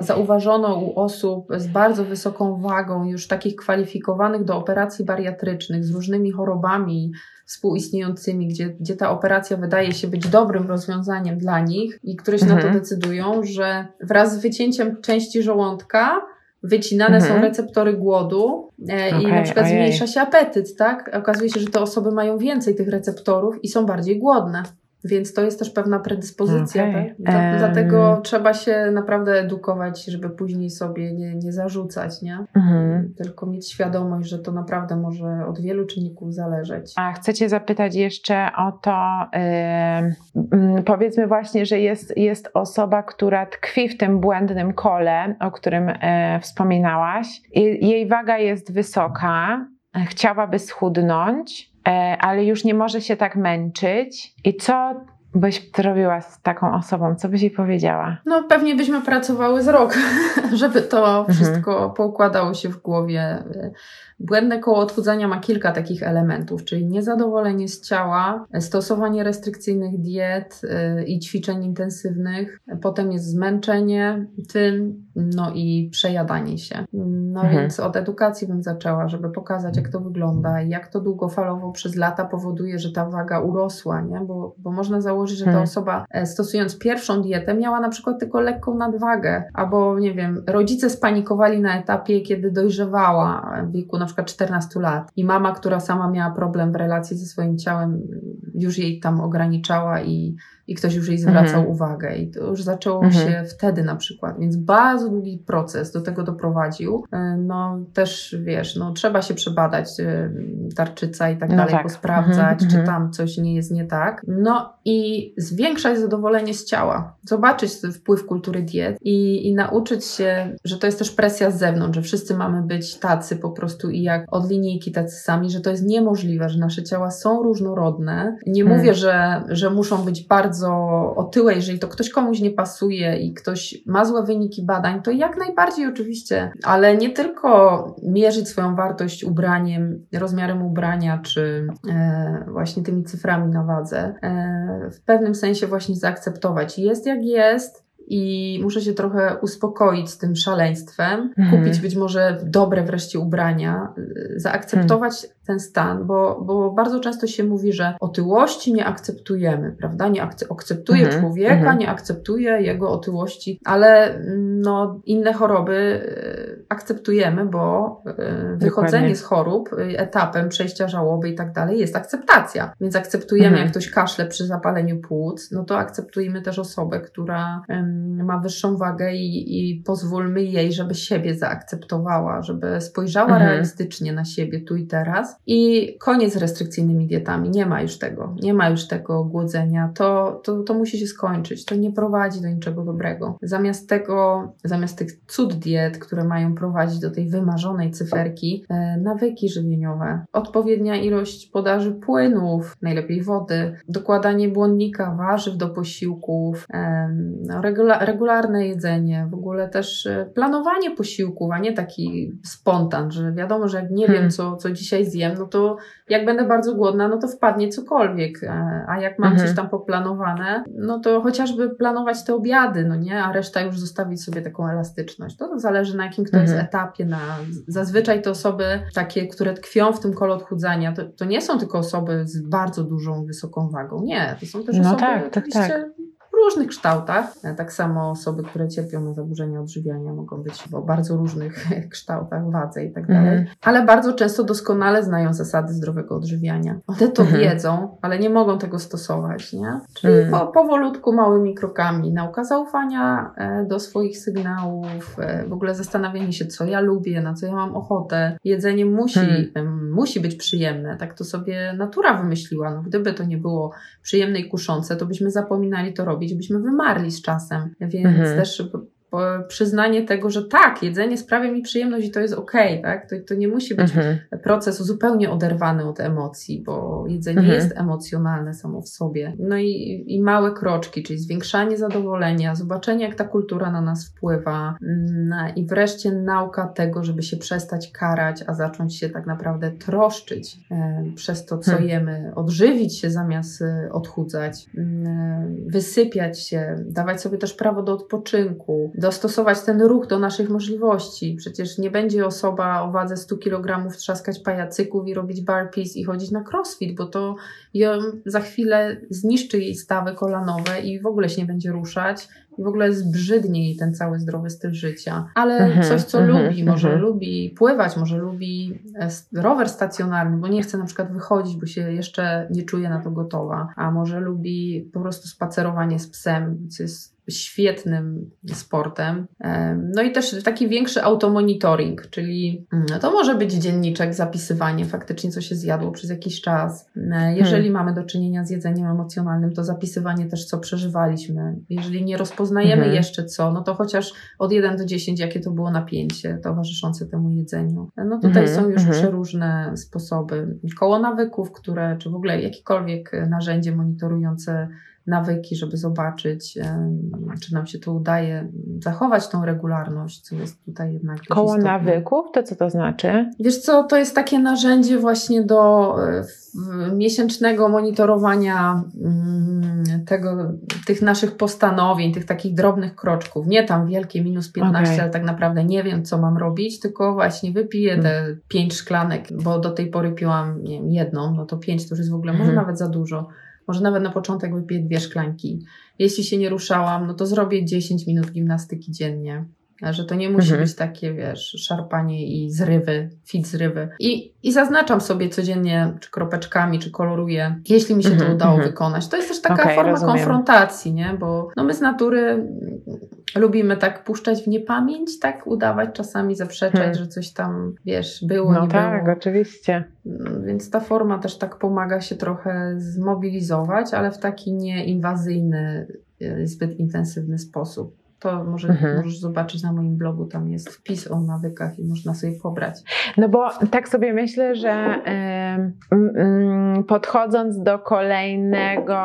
zauważono u osób z bardzo wysoką wagą, już takich kwalifikowanych do operacji bariatrycznych, z różnymi chorobami współistniejącymi, gdzie, gdzie ta operacja wydaje się być dobrym rozwiązaniem dla nich i które się mhm. na to mhm. decydują, że wraz z wycięciem części żołądka wycinane mhm. są receptory głodu e, okay, i na przykład ojej. zmniejsza się apetyt, tak? Okazuje się, że te osoby mają więcej tych receptorów i są bardziej głodne. Więc to jest też pewna predyspozycja. Okay. Tak? um... Dlatego trzeba się naprawdę edukować, żeby później sobie nie, nie zarzucać, nie? Mhm. Tylko mieć świadomość, że to naprawdę może od wielu czynników zależeć. A chcę Cię zapytać jeszcze o to, yy, powiedzmy właśnie, że jest, jest osoba, która tkwi w tym błędnym kole, o którym yy, wspominałaś. Jej waga jest wysoka, chciałaby schudnąć, E, ale już nie może się tak męczyć. I co byś zrobiła z taką osobą? Co byś jej powiedziała? No, pewnie byśmy pracowały z rok, żeby to mhm. wszystko mhm. poukładało się w głowie. Błędne koło odchudzania ma kilka takich elementów, czyli niezadowolenie z ciała, stosowanie restrykcyjnych diet y, i ćwiczeń intensywnych, potem jest zmęczenie tym, no i przejadanie się. No mhm. więc od edukacji bym zaczęła, żeby pokazać, jak to wygląda i jak to długofalowo przez lata powoduje, że ta waga urosła, nie? Bo, bo można założyć, że ta mhm. osoba e, stosując pierwszą dietę miała na przykład tylko lekką nadwagę, albo nie wiem, rodzice spanikowali na etapie, kiedy dojrzewała w wieku na przykład 14 lat i mama, która sama miała problem w relacji ze swoim ciałem, już jej tam ograniczała i i ktoś już jej zwracał mhm. uwagę i to już zaczęło mhm. się wtedy na przykład, więc bardzo długi proces do tego doprowadził. E, no też wiesz, no trzeba się przebadać e, tarczyca i tak no dalej, tak. posprawdzać, mhm. czy tam coś nie jest nie tak. No i zwiększać zadowolenie z ciała, zobaczyć wpływ kultury diet i, i nauczyć się, że to jest też presja z zewnątrz, że wszyscy mamy być tacy po prostu i jak od linijki tacy sami, że to jest niemożliwe, że nasze ciała są różnorodne. Nie hmm. mówię, że, że muszą być bardzo bardzo otyłe, jeżeli to ktoś komuś nie pasuje i ktoś ma złe wyniki badań, to jak najbardziej oczywiście, ale nie tylko mierzyć swoją wartość ubraniem, rozmiarem ubrania, czy e, właśnie tymi cyframi na wadze. E, w pewnym sensie właśnie zaakceptować. Jest jak jest, i muszę się trochę uspokoić z tym szaleństwem, mhm. kupić być może dobre wreszcie ubrania, y, zaakceptować mhm. Ten stan, bo, bo bardzo często się mówi, że otyłości nie akceptujemy, prawda? Nie akceptuje mhm. człowieka, mhm. nie akceptuje jego otyłości, ale mm, no, inne choroby y, akceptujemy, bo y, wychodzenie Dokładnie. z chorób, etapem przejścia żałoby i tak dalej jest akceptacja. Więc akceptujemy, mhm. jak ktoś kaszle przy zapaleniu płuc, no to akceptujemy też osobę, która ma wyższą wagę i, i pozwólmy jej, żeby siebie zaakceptowała, żeby spojrzała mhm. realistycznie na siebie tu i teraz. I koniec z restrykcyjnymi dietami. Nie ma już tego. Nie ma już tego głodzenia. To, to, to musi się skończyć. To nie prowadzi do niczego dobrego. Zamiast tego, zamiast tych cud diet, które mają prowadzić do tej wymarzonej cyferki, e, nawyki żywieniowe, odpowiednia ilość podaży płynów, najlepiej wody, dokładanie błonnika, warzyw do posiłków, e, regula regularne jedzenie, w ogóle też e, planowanie posiłków, a nie taki spontan, że wiadomo, że jak nie hmm. wiem, co, co dzisiaj zjem, no to jak będę bardzo głodna, no to wpadnie cokolwiek, e, a jak mam hmm. coś tam poplanowane, no to chociażby planować te obiady, no nie, a reszta już zostawić sobie taką elastyczność. To zależy na jakim kto hmm. jest mhm. etapie, na zazwyczaj te osoby takie, które tkwią w tym kole odchudzania, to, to nie są tylko osoby z bardzo dużą, wysoką wagą, nie, to są też no osoby tak, tak, tak różnych kształtach. Tak samo osoby, które cierpią na zaburzenia odżywiania mogą być o bardzo różnych kształtach, wadze i tak dalej, mm. ale bardzo często doskonale znają zasady zdrowego odżywiania. One to mm. wiedzą, ale nie mogą tego stosować, nie? Czyli mm. po, powolutku, małymi krokami. Nauka zaufania e, do swoich sygnałów, e, w ogóle zastanawianie się, co ja lubię, na co ja mam ochotę. Jedzenie musi, mm. musi być przyjemne, tak to sobie natura wymyśliła. No, gdyby to nie było przyjemne i kuszące, to byśmy zapominali to robić byśmy wymarli z czasem. Więc mhm. też przyznanie tego, że tak, jedzenie sprawia mi przyjemność i to jest okej, okay, tak? To, to nie musi być mhm. proces zupełnie oderwany od emocji, bo jedzenie mhm. jest emocjonalne samo w sobie. No i, i małe kroczki, czyli zwiększanie zadowolenia, zobaczenie, jak ta kultura na nas wpływa mm, i wreszcie nauka tego, żeby się przestać karać, a zacząć się tak naprawdę troszczyć e, przez to, co hmm. jemy, odżywić się zamiast e, odchudzać, mm, e, wysypiać się, dawać sobie też prawo do odpoczynku, dostosować ten ruch do naszych możliwości. Przecież nie będzie osoba o wadze 100 kg trzaskać pajacyków i robić burpees i chodzić na crossfit, bo to ją za chwilę zniszczy jej stawy kolanowe i w ogóle się nie będzie ruszać i w ogóle zbrzydnie jej ten cały zdrowy styl życia. Ale -hmm, coś, co -hmm, lubi, może -hmm. lubi pływać, może lubi e, rower stacjonarny, bo nie chce na przykład wychodzić, bo się jeszcze nie czuje na to gotowa, a może lubi po prostu spacerowanie z psem, co jest świetnym sportem. No i też taki większy automonitoring, czyli mm, to może być dzienniczek, zapisywanie faktycznie, co się zjadło przez jakiś czas. E, jeżeli hmm. mamy do czynienia z jedzeniem emocjonalnym, to zapisywanie też, co przeżywaliśmy. Jeżeli nie rozpoznajemy hmm. jeszcze co, no to chociaż od 1 do 10, jakie to było napięcie towarzyszące temu jedzeniu. E, no tutaj hmm. są już mhm. przeróżne sposoby. Koło nawyków, które, czy w ogóle jakiekolwiek narzędzie monitorujące nawyki, żeby zobaczyć, czy nam się to udaje zachować tą regularność, co jest tutaj jednak. Koło nawyków, to co to znaczy? Wiesz co, to jest takie narzędzie właśnie do e, miesięcznego monitorowania mm, tego, tych naszych postanowień, tych takich drobnych kroczków. Nie tam wielkie minus 15, okay. ale tak naprawdę nie wiem, co mam robić, tylko właśnie wypiję te hmm. pięć szklanek, bo do tej pory piłam nie wiem, jedną, no to pięć to już jest w ogóle, może hmm. nawet za dużo może nawet na początek wypiję dwie szklanki. Jeśli się nie ruszałam, no to zrobię 10 minut gimnastyki dziennie. Że to nie musi mhm. być takie, wiesz, szarpanie i zrywy, fit zrywy. I, I zaznaczam sobie codziennie, czy kropeczkami, czy koloruję, jeśli mi się mhm. to udało mhm. wykonać. To jest też taka okay, forma rozumiem. konfrontacji, nie? Bo no my z natury lubimy tak puszczać w niepamięć, tak udawać, czasami zaprzeczać, hmm. że coś tam, wiesz, było, no nie tak, było. oczywiście. Mm, więc ta forma też tak pomaga się trochę zmobilizować, ale w taki nieinwazyjny, y, zbyt intensywny sposób. To może, mhm. możesz zobaczyć na moim blogu, tam jest wpis o nawykach i można sobie pobrać. No bo tak sobie myślę, że podchodząc do kolejnego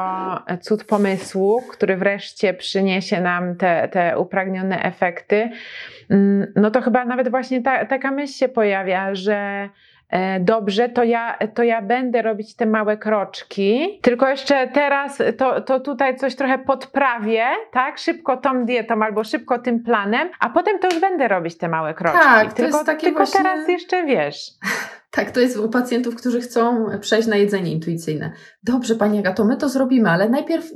cud pomysłu, który wreszcie przyniesie nam te, te upragnione efekty, y, no to chyba nawet właśnie ta, taka myśl się pojawia, że E, dobrze, to ja, to ja będę robić te małe kroczki, tylko jeszcze teraz to, to tutaj coś trochę podprawię, tak? Szybko tą dietą albo szybko tym planem, a potem to już będę robić te małe kroczki. Tak, tylko, to jest takie tylko właśnie... teraz jeszcze wiesz. Tak, to jest u pacjentów, którzy chcą przejść na jedzenie intuicyjne. Dobrze, Pani Agato, my to zrobimy, ale najpierw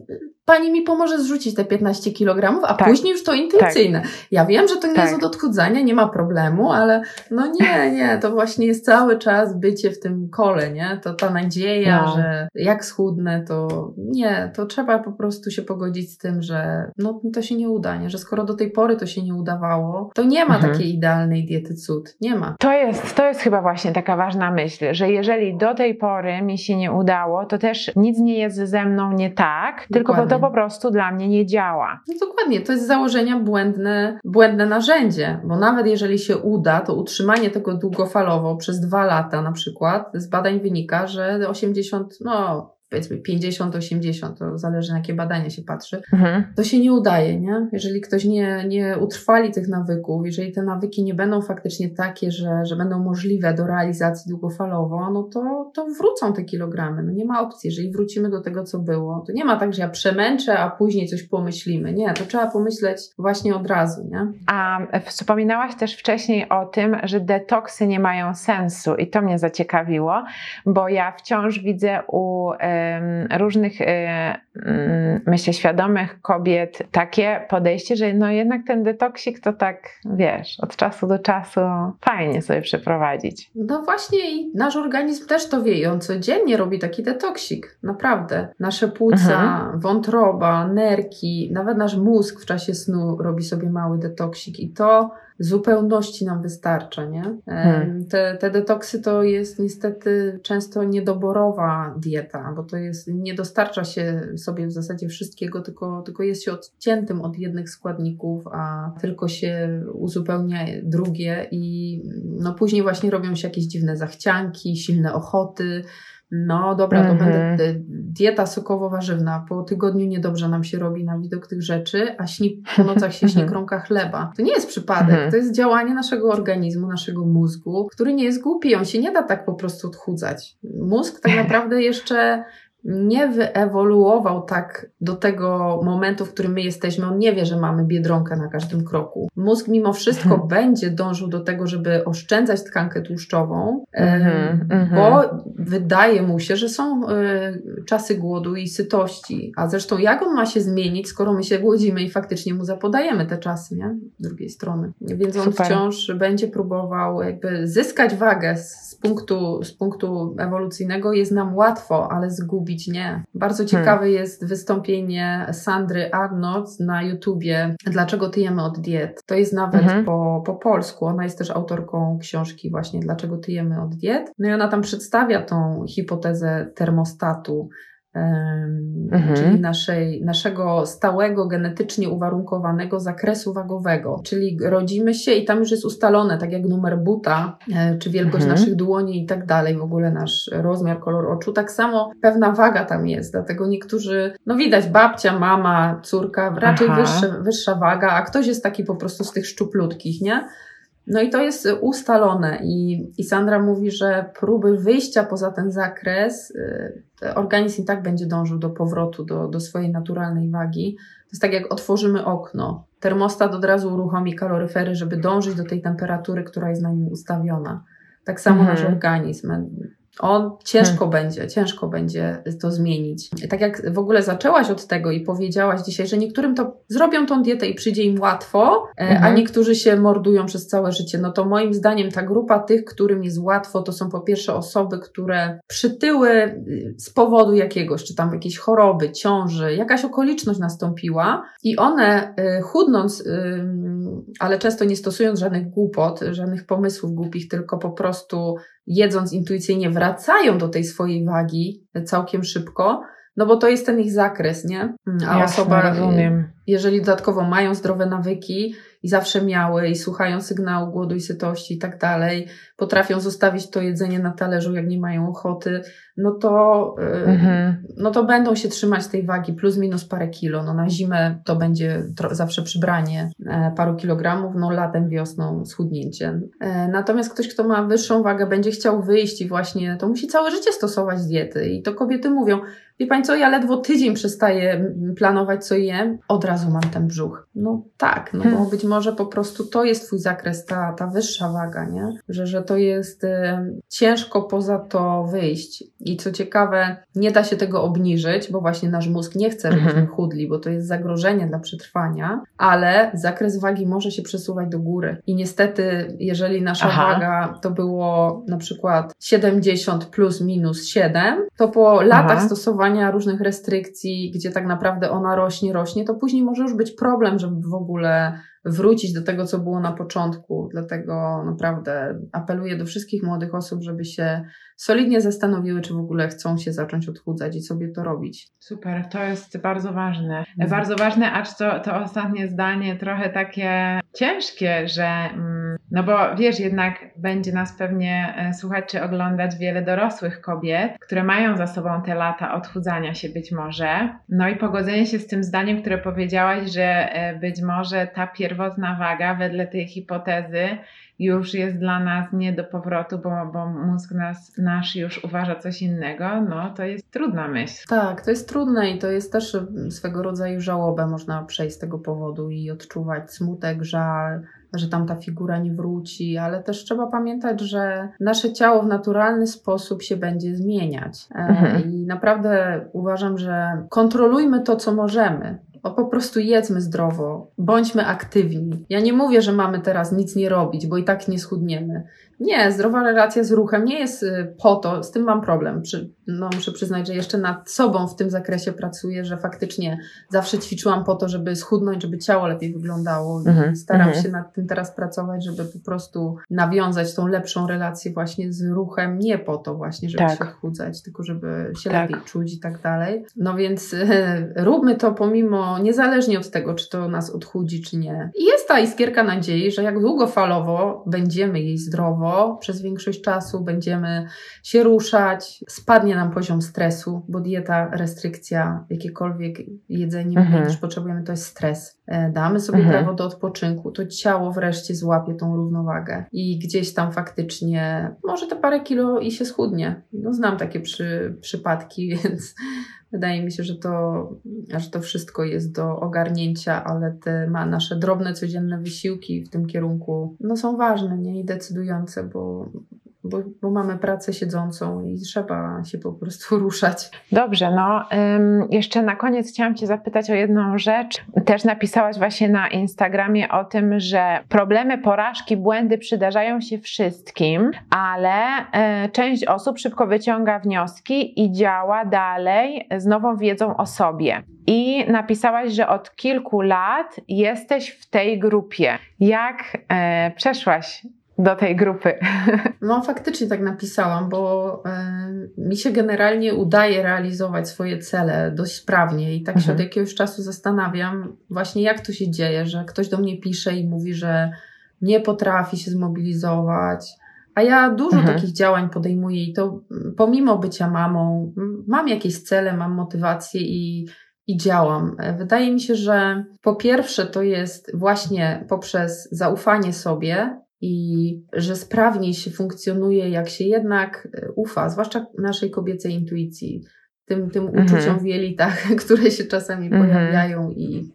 pani mi pomoże zrzucić te 15 kg, a tak. później już to intuicyjne. Tak. Ja wiem, że to nie tak. jest od odchudzania, nie ma problemu, ale no nie, nie, to właśnie jest cały czas bycie w tym kole, nie? To ta nadzieja, no. że jak schudnę, to nie, to trzeba po prostu się pogodzić z tym, że no to się nie uda, nie? Że skoro do tej pory to się nie udawało, to nie ma mhm. takiej idealnej diety cud. Nie ma. To jest, to jest chyba właśnie taka ważna myśl, że jeżeli do tej pory mi się nie udało, to też nic nie jest ze mną nie tak, Dokładnie. tylko po to po prostu dla mnie nie działa. No dokładnie, to jest z założenia błędne, błędne narzędzie, bo nawet jeżeli się uda, to utrzymanie tego długofalowo przez dwa lata na przykład, z badań wynika, że 80, no powiedzmy 50-80, to zależy na jakie badania się patrzy, mhm. to się nie udaje, nie? Jeżeli ktoś nie, nie utrwali tych nawyków, jeżeli te nawyki nie będą faktycznie takie, że, że będą możliwe do realizacji długofalowo, no to, to wrócą te kilogramy. No nie ma opcji. Jeżeli wrócimy do tego, co było, to nie ma tak, że ja przemęczę, a później coś pomyślimy. Nie, to trzeba pomyśleć właśnie od razu, nie? A wspominałaś też wcześniej o tym, że detoksy nie mają sensu i to mnie zaciekawiło, bo ja wciąż widzę u różnych, e, mm, myślę, świadomych kobiet takie podejście, że no jednak ten detoksik to tak, wiesz, od czasu do czasu fajnie sobie przeprowadzić. No właśnie i nasz organizm też to wie i on codziennie robi taki detoksik, naprawdę. Nasze płuca, mhm. wątroba, nerki, nawet nasz mózg w czasie snu robi sobie mały detoksik i to zupełności nam wystarcza, nie? Hmm. Te, te detoksy to jest niestety często niedoborowa dieta, bo to jest, nie dostarcza się sobie w zasadzie wszystkiego, tylko, tylko jest się odciętym od jednych składników, a tylko się uzupełnia drugie i no później właśnie robią się jakieś dziwne zachcianki, silne ochoty, no dobra, to będę mhm. dieta sokowo-warzywna. Po tygodniu niedobrze nam się robi na widok tych rzeczy, a śni, po nocach się śni krąka mhm. chleba. To nie jest przypadek, mhm. to jest działanie naszego organizmu, naszego mózgu, który nie jest głupi, on się nie da tak po prostu odchudzać. Mózg tak naprawdę jeszcze nie wyewoluował tak do tego momentu, w którym my jesteśmy. On nie wie, że mamy biedronkę na każdym kroku. Mózg mimo wszystko będzie dążył do tego, żeby oszczędzać tkankę tłuszczową, mhm, bo mhm. wydaje mu się, że są e, czasy głodu i sytości. A zresztą jak on ma się zmienić, skoro my się głodzimy i faktycznie mu zapodajemy te czasy, nie? Z drugiej strony. Więc on Super. wciąż będzie próbował jakby zyskać wagę z punktu, z punktu ewolucyjnego. Jest nam łatwo, ale zgubić nie. Bardzo hmm. ciekawe hmm. jest wystąpienie Sandry Arnold na YouTubie Dlaczego tyjemy od diet. To jest nawet hmm. po, po polsku. Ona jest też autorką książki właśnie Dlaczego tyjemy od diet. No i ona tam przedstawia tą hipotezę termostatu, mhm. czyli naszej, naszego stałego, genetycznie uwarunkowanego zakresu wagowego. Czyli rodzimy się i tam już jest ustalone, tak jak numer buta, e, czy wielkość mhm. naszych dłoni i tak dalej, w ogóle nasz rozmiar, kolor oczu. Tak samo pewna waga tam jest, dlatego niektórzy, no widać, babcia, mama, córka, raczej wyższe, wyższa waga, a ktoś jest taki po prostu z tych szczuplutkich, nie? No i to jest ustalone i, i Sandra mówi, że próby wyjścia poza ten zakres, y, organizm i tak będzie dążył do powrotu do, do swojej naturalnej wagi. To jest tak jak otworzymy okno. Termostat od razu uruchomi kaloryfery, żeby dążyć do tej temperatury, która jest na nim ustawiona. Tak samo mhm. nasz organizm. On ciężko hmm. będzie, ciężko będzie to zmienić. Tak jak w ogóle zaczęłaś od tego i powiedziałaś dzisiaj, że niektórym to zrobią tą dietę i przyjdzie im łatwo, hmm. a mhm. niektórzy się mordują przez całe życie. No to moim zdaniem ta grupa tych, którym jest łatwo, to są po pierwsze osoby, które przytyły y, z powodu jakiegoś, czy tam jakiejś choroby, ciąży, jakaś okoliczność nastąpiła i one y, chudnąc, ale często nie stosując żadnych głupot, żadnych pomysłów głupich, tylko po prostu jedząc intuicyjnie, wracają do tej swojej wagi całkiem szybko, no bo to jest ten ich zakres, nie? A Jasne, osoba, rozumiem. jeżeli dodatkowo mają zdrowe nawyki, i zawsze miały i słuchają sygnału głodu i sytości i tak dalej, potrafią zostawić to jedzenie na talerzu, jak nie mają ochoty, no to, y, mhm. no to będą się trzymać tej wagi plus minus parę kilo. No na zimę to będzie zawsze przybranie e, paru kilogramów, no latem, wiosną schudnięcie. E, natomiast ktoś, kto ma wyższą wagę, będzie chciał wyjść i właśnie to musi całe życie stosować diety. I to kobiety mówią, Wie Pani co, ja ledwo tydzień przestaję planować, co jem, od razu mam ten brzuch. No tak, no bo hmm. być może po prostu to jest Twój zakres, ta, ta wyższa waga, nie? Że, że to jest y, ciężko poza to wyjść. I co ciekawe, nie da się tego obniżyć, bo właśnie nasz mózg nie chce, żebyśmy mhm. chudli, bo to jest zagrożenie dla przetrwania, ale zakres wagi może się przesuwać do góry. I niestety, jeżeli nasza Aha. waga to było na przykład 70 plus minus 7, to po latach Aha. stosowania różnych restrykcji, gdzie tak naprawdę ona rośnie, rośnie, to później może już być problem, żeby w ogóle wrócić do tego, co było na początku. Dlatego naprawdę apeluję do wszystkich młodych osób, żeby się solidnie zastanowiły, czy w ogóle chcą się zacząć odchudzać i sobie to robić. Super, to jest bardzo ważne. Mhm. Bardzo ważne, acz to, to ostatnie zdanie trochę takie ciężkie, że mm, no bo wiesz, jednak będzie nas pewnie e, słuchać czy oglądać wiele dorosłych kobiet, które mają za sobą te lata odchudzania się być może. No i pogodzenie się z tym zdaniem, które powiedziałaś, że e, być może ta pierwotna waga wedle tej hipotezy już jest dla nas nie do powrotu, bo, bo mózg nas, nasz już uważa coś innego, no to jest trudna myśl. Tak, to jest trudne i to jest też swego rodzaju żałobę można przejść z tego powodu i odczuwać smutek, żal, że tam ta figura nie wróci, ale też trzeba pamiętać, że nasze ciało w naturalny sposób się będzie zmieniać. E, mhm. I naprawdę uważam, że kontrolujmy to, co możemy. O, po prostu jedzmy zdrowo, bądźmy aktywni. Ja nie mówię, że mamy teraz nic nie robić, bo i tak nie schudniemy. Nie, zdrowa relacja z ruchem nie jest y, po to, z tym mam problem. No, muszę przyznać, że jeszcze nad sobą w tym zakresie pracuję, że faktycznie zawsze ćwiczyłam po to, żeby schudnąć, żeby ciało lepiej wyglądało. Mm-hmm. Staram mm-hmm. się nad tym teraz pracować, żeby po prostu nawiązać tą lepszą relację właśnie z ruchem, nie po to właśnie, żeby tak. się odchudzać, tylko żeby się tak. lepiej czuć i tak dalej. No więc róbmy to pomimo, niezależnie od tego, czy to nas odchudzi, czy nie. I jest ta iskierka nadziei, że jak długofalowo będziemy jej zdrowo, przez większość czasu będziemy się ruszać, spadnie nam poziom stresu, bo dieta, restrykcja, jakiekolwiek jedzenie, mhm. też potrzebujemy, to jest stres. E, damy sobie mhm. prawo do odpoczynku, to ciało wreszcie złapie tą równowagę i gdzieś tam faktycznie może te parę kilo i się schudnie. No, znam takie przy, przypadki, więc Wydaje mi się, że to, że to wszystko jest do ogarnięcia, ale te ma nasze drobne, codzienne wysiłki w tym kierunku no, są ważne nie? i decydujące, bo, bo, bo, mamy pracę siedzącą i trzeba się po prostu ruszać. Dobrze, no ym, jeszcze na koniec chciałam Cię zapytać o jedną rzecz. Też napisałaś właśnie na Instagramie o tym, że problemy, porażki, błędy przydarzają się wszystkim, ale y, część osób szybko wyciąga wnioski i działa dalej z nową wiedzą o sobie. I napisałaś, że od kilku lat jesteś w tej grupie. Jak y, przeszłaś do tej grupy. No, faktycznie tak napisałam, bo y, mi się generalnie udaje realizować swoje cele dość sprawnie i tak mhm. się od jakiegoś czasu zastanawiam, właśnie jak to się dzieje, że ktoś do mnie pisze i mówi, że nie potrafi się zmobilizować. A ja dużo mhm. takich działań podejmuję i to pomimo bycia mamą, mam jakieś cele, mam motywację i, i działam. Wydaje mi się, że po pierwsze to jest właśnie poprzez zaufanie sobie, i że sprawniej się funkcjonuje, jak się jednak e, ufa, zwłaszcza naszej kobiecej intuicji, tym, tym mhm. uczuciom w jelitach, które się czasami mhm. pojawiają i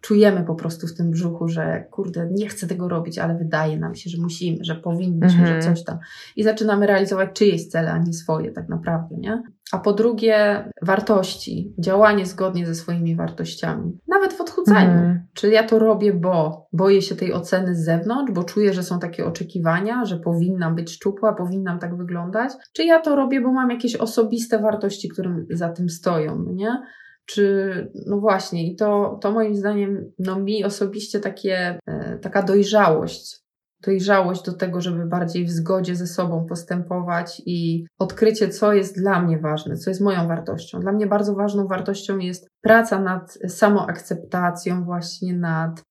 czujemy po prostu w tym brzuchu, że kurde, nie chcę tego robić, ale wydaje nam się, że musimy, że powinniśmy, że mhm. coś tam. I zaczynamy realizować czyjeś cele, a nie swoje tak naprawdę, nie? A po drugie, wartości, działanie zgodnie ze swoimi wartościami. Nawet w odchudzaniu. Mm. Czy ja to robię, bo boję się tej oceny z zewnątrz, bo czuję, że są takie oczekiwania, że powinnam być szczupła, powinnam tak wyglądać? Czy ja to robię, bo mam jakieś osobiste wartości, które za tym stoją, nie? Czy, no właśnie, i to, to moim zdaniem, no mi osobiście takie, e, taka dojrzałość dojrzałość do tego, żeby bardziej w zgodzie ze sobą postępować i odkrycie, co jest dla mnie ważne, co jest moją wartością. Dla mnie bardzo ważną wartością jest praca nad samoakceptacją, właśnie nad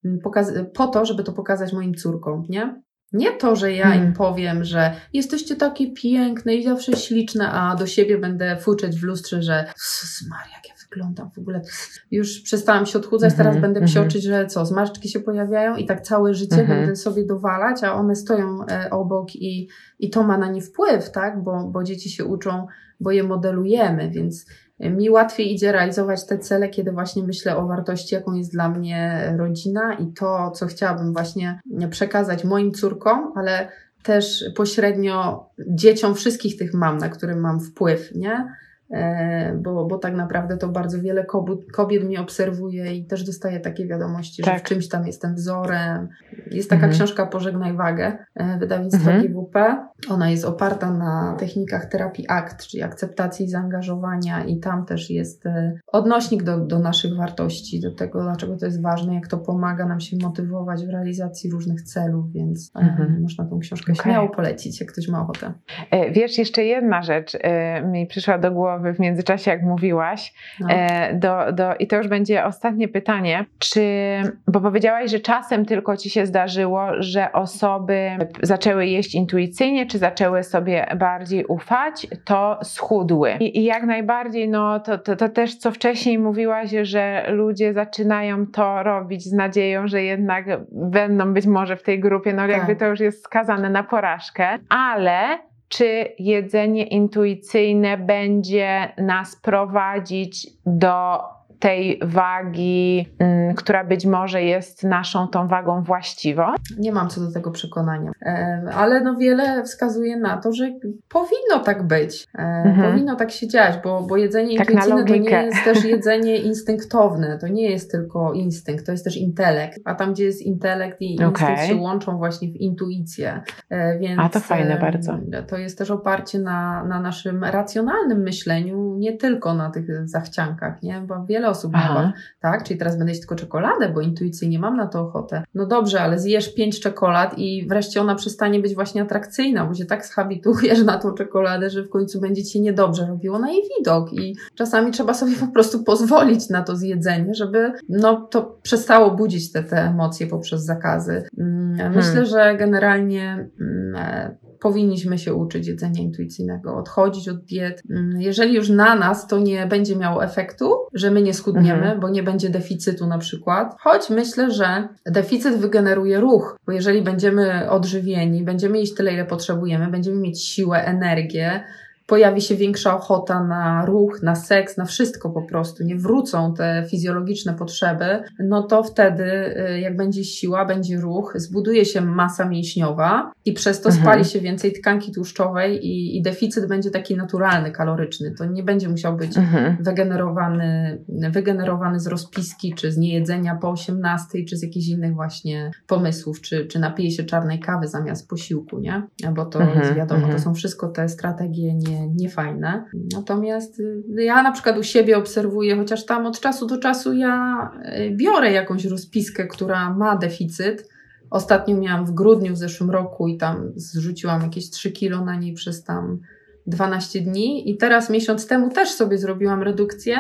po to, żeby to pokazać moim córkom, nie? Nie to, że ja hmm. im powiem, że jesteście takie piękne i zawsze śliczne, a do siebie będę fuczeć w lustrze, że Maria, jak ja wyglądam w ogóle. Już przestałam się odchudzać, teraz mm -hmm, będę psioczyć, mm -hmm. że co, zmarszczki się pojawiają i tak całe życie mm -hmm. będę sobie dowalać, a one stoją e, obok i, i to ma na nie wpływ, tak? Bo, bo dzieci się uczą, bo je modelujemy, więc mi łatwiej idzie realizować te cele, kiedy właśnie myślę o wartości, jaką jest dla mnie rodzina i to, co chciałabym właśnie przekazać moim córkom, ale też pośrednio dzieciom wszystkich tych mam, na które mam wpływ, nie? E, bo, bo tak naprawdę to bardzo wiele kobiet, kobiet mnie obserwuje i też dostaje takie wiadomości, tak. że w czymś tam jestem wzorem. Jest taka mhm. książka Pożegnaj wagę e, wydawnictwa mhm. GWP. Ona jest oparta na technikach terapii ACT, czyli akceptacji i zaangażowania i tam też jest e, odnośnik do, do naszych wartości, do tego, dlaczego to jest ważne, jak to pomaga nam się motywować w realizacji różnych celów, więc mhm. można tą książkę okay. śmiało polecić, jak ktoś ma ochotę. Wiesz, jeszcze jedna rzecz mi przyszła do głowy, głowy w międzyczasie, jak mówiłaś. No. E, do, do, I to już będzie ostatnie pytanie. Czy, bo powiedziałaś, że czasem tylko ci się zdarzyło, że osoby zaczęły jeść intuicyjnie, czy zaczęły sobie bardziej ufać, to schudły. I, i jak najbardziej, no to, to, to też co wcześniej mówiłaś, że ludzie zaczynają to robić z nadzieją, że jednak będą być może w tej grupie, no tak. jakby to już jest skazane na porażkę, ale czy jedzenie intuicyjne będzie nas prowadzić do tej wagi, mm, która być może jest naszą tą wagą właściwą? Nie mam co do tego przekonania, e, ale no wiele wskazuje na to, że powinno tak być, e, mhm. powinno tak się dziać, bo, bo jedzenie tak intuicyjne to nie jest też jedzenie instynktowne, to nie jest tylko instynkt, to jest też intelekt, a tam gdzie jest intelekt i instynkt okay. się łączą właśnie w intuicję, więc a to fajne bardzo. To jest też oparcie na, na naszym racjonalnym myśleniu, nie tylko na tych zachciankach, nie? Bo wiele osób ma, tak, czyli teraz będę jeść tylko czekoladę, bo intuicyjnie mam na to ochotę. No dobrze, ale zjesz pięć czekolad i wreszcie ona przestanie być właśnie atrakcyjna, bo się tak zhabitujesz na tą czekoladę, że w końcu będzie ci niedobrze robiło na jej widok i czasami trzeba sobie po prostu pozwolić na to zjedzenie, żeby no to przestało budzić te, te emocje poprzez zakazy. Mm, myślę, hmm. że generalnie mm, e, powinniśmy się uczyć jedzenia intuicyjnego, odchodzić od diet. Mm, jeżeli już na nas to nie będzie miało efektu, że my nie schudniemy, mhm. bo nie będzie deficytu na przykład, choć myślę, że deficyt wygeneruje ruch, bo jeżeli będziemy odżywieni, będziemy jeść tyle, ile potrzebujemy, będziemy mieć siłę, energię, pojawi się większa ochota na ruch, na seks, na wszystko po prostu, nie wrócą te fizjologiczne potrzeby, no to wtedy, y, jak będzie siła, będzie ruch, zbuduje się masa mięśniowa i przez to mhm. spali się więcej tkanki tłuszczowej i, i, deficyt będzie taki naturalny, kaloryczny. To nie będzie musiał być mhm. wygenerowany, wygenerowany z rozpiski, czy z niejedzenia po 18, czy z jakichś innych właśnie pomysłów, czy, czy napije się czarnej kawy zamiast posiłku, nie? Bo to mhm. jest wiadomo, to mhm. są wszystko te strategie nie niefajne. Natomiast y, ja na przykład u siebie obserwuję, chociaż tam od czasu do czasu ja y, biorę jakąś rozpiskę, która ma deficyt. Ostatnio miałam w grudniu w zeszłym roku i tam zrzuciłam jakieś 3 kilo na niej przez tam 12 dni i teraz miesiąc temu też sobie zrobiłam redukcję,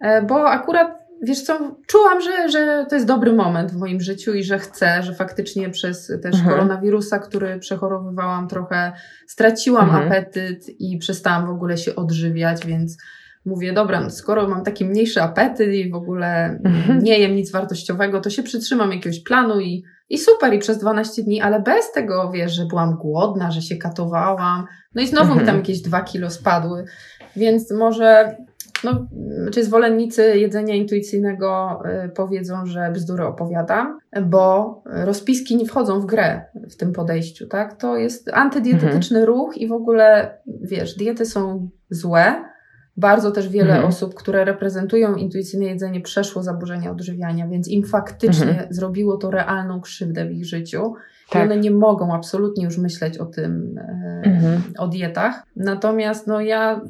e, bo akurat wiesz co, czułam, że, że to jest dobry moment w moim życiu i że chcę, że faktycznie przez też mhm. koronawirusa, który przechorowywałam trochę, straciłam mhm. apetyt i przestałam w ogóle się odżywiać, więc mówię, dobra, no skoro mam taki mniejszy apetyt i w ogóle mhm. nie jem nic wartościowego, to się przytrzymam jakiegoś planu i, i super, i przez 12 dni, ale bez tego, wiesz, że byłam głodna, że się katowałam, no i znowu mi tam mhm. jakieś dwa kilo spadły, więc może no, czy zwolennicy jedzenia intuicyjnego y, powiedzą, że bzdury opowiadam, bo rozpiski nie wchodzą w grę w tym podejściu, tak? To jest antydietetyczny mhm. ruch i w ogóle, wiesz, diety są złe. Bardzo też wiele mhm. osób, które reprezentują intuicyjne jedzenie, przeszło zaburzenia odżywiania, więc im faktycznie mhm. zrobiło to realną krzywdę w ich życiu. Tak. I one nie mogą absolutnie już myśleć o tym, e, mhm. o dietach. Natomiast no ja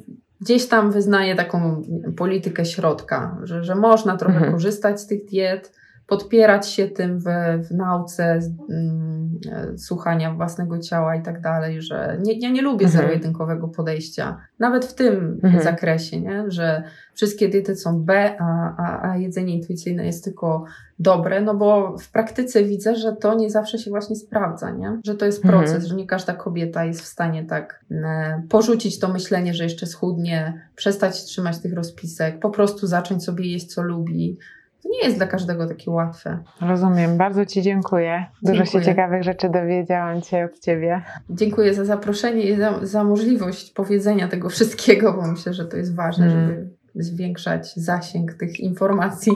gdzieś tam wyznaję taką politykę środka, że, że można trochę mhm. korzystać z tych diet, podpierać się tym w, w nauce, mm, słuchania własnego ciała i tak dalej, że nie, ja nie lubię mhm. zero-jedynkowego podejścia, nawet w tym mhm. zakresie, nie? że wszystkie diety są B, a, a, a jedzenie intuicyjne jest tylko dobre, no bo w praktyce widzę, że to nie zawsze się właśnie sprawdza, nie? że to jest mhm. proces, mhm. że nie każda kobieta jest w stanie tak e, porzucić to myślenie, że jeszcze schudnie, przestać trzymać tych rozpisek, po prostu zacząć sobie jeść co lubi, to nie jest dla każdego takie łatwe. Rozumiem, bardzo Ci dziękuję. Dużo dziękuję. się ciekawych rzeczy dowiedziałam się od Ciebie. Dziękuję za zaproszenie i za, za możliwość powiedzenia tego wszystkiego, bo myślę, że to jest ważne, mm. żeby zwiększać zasięg tych informacji.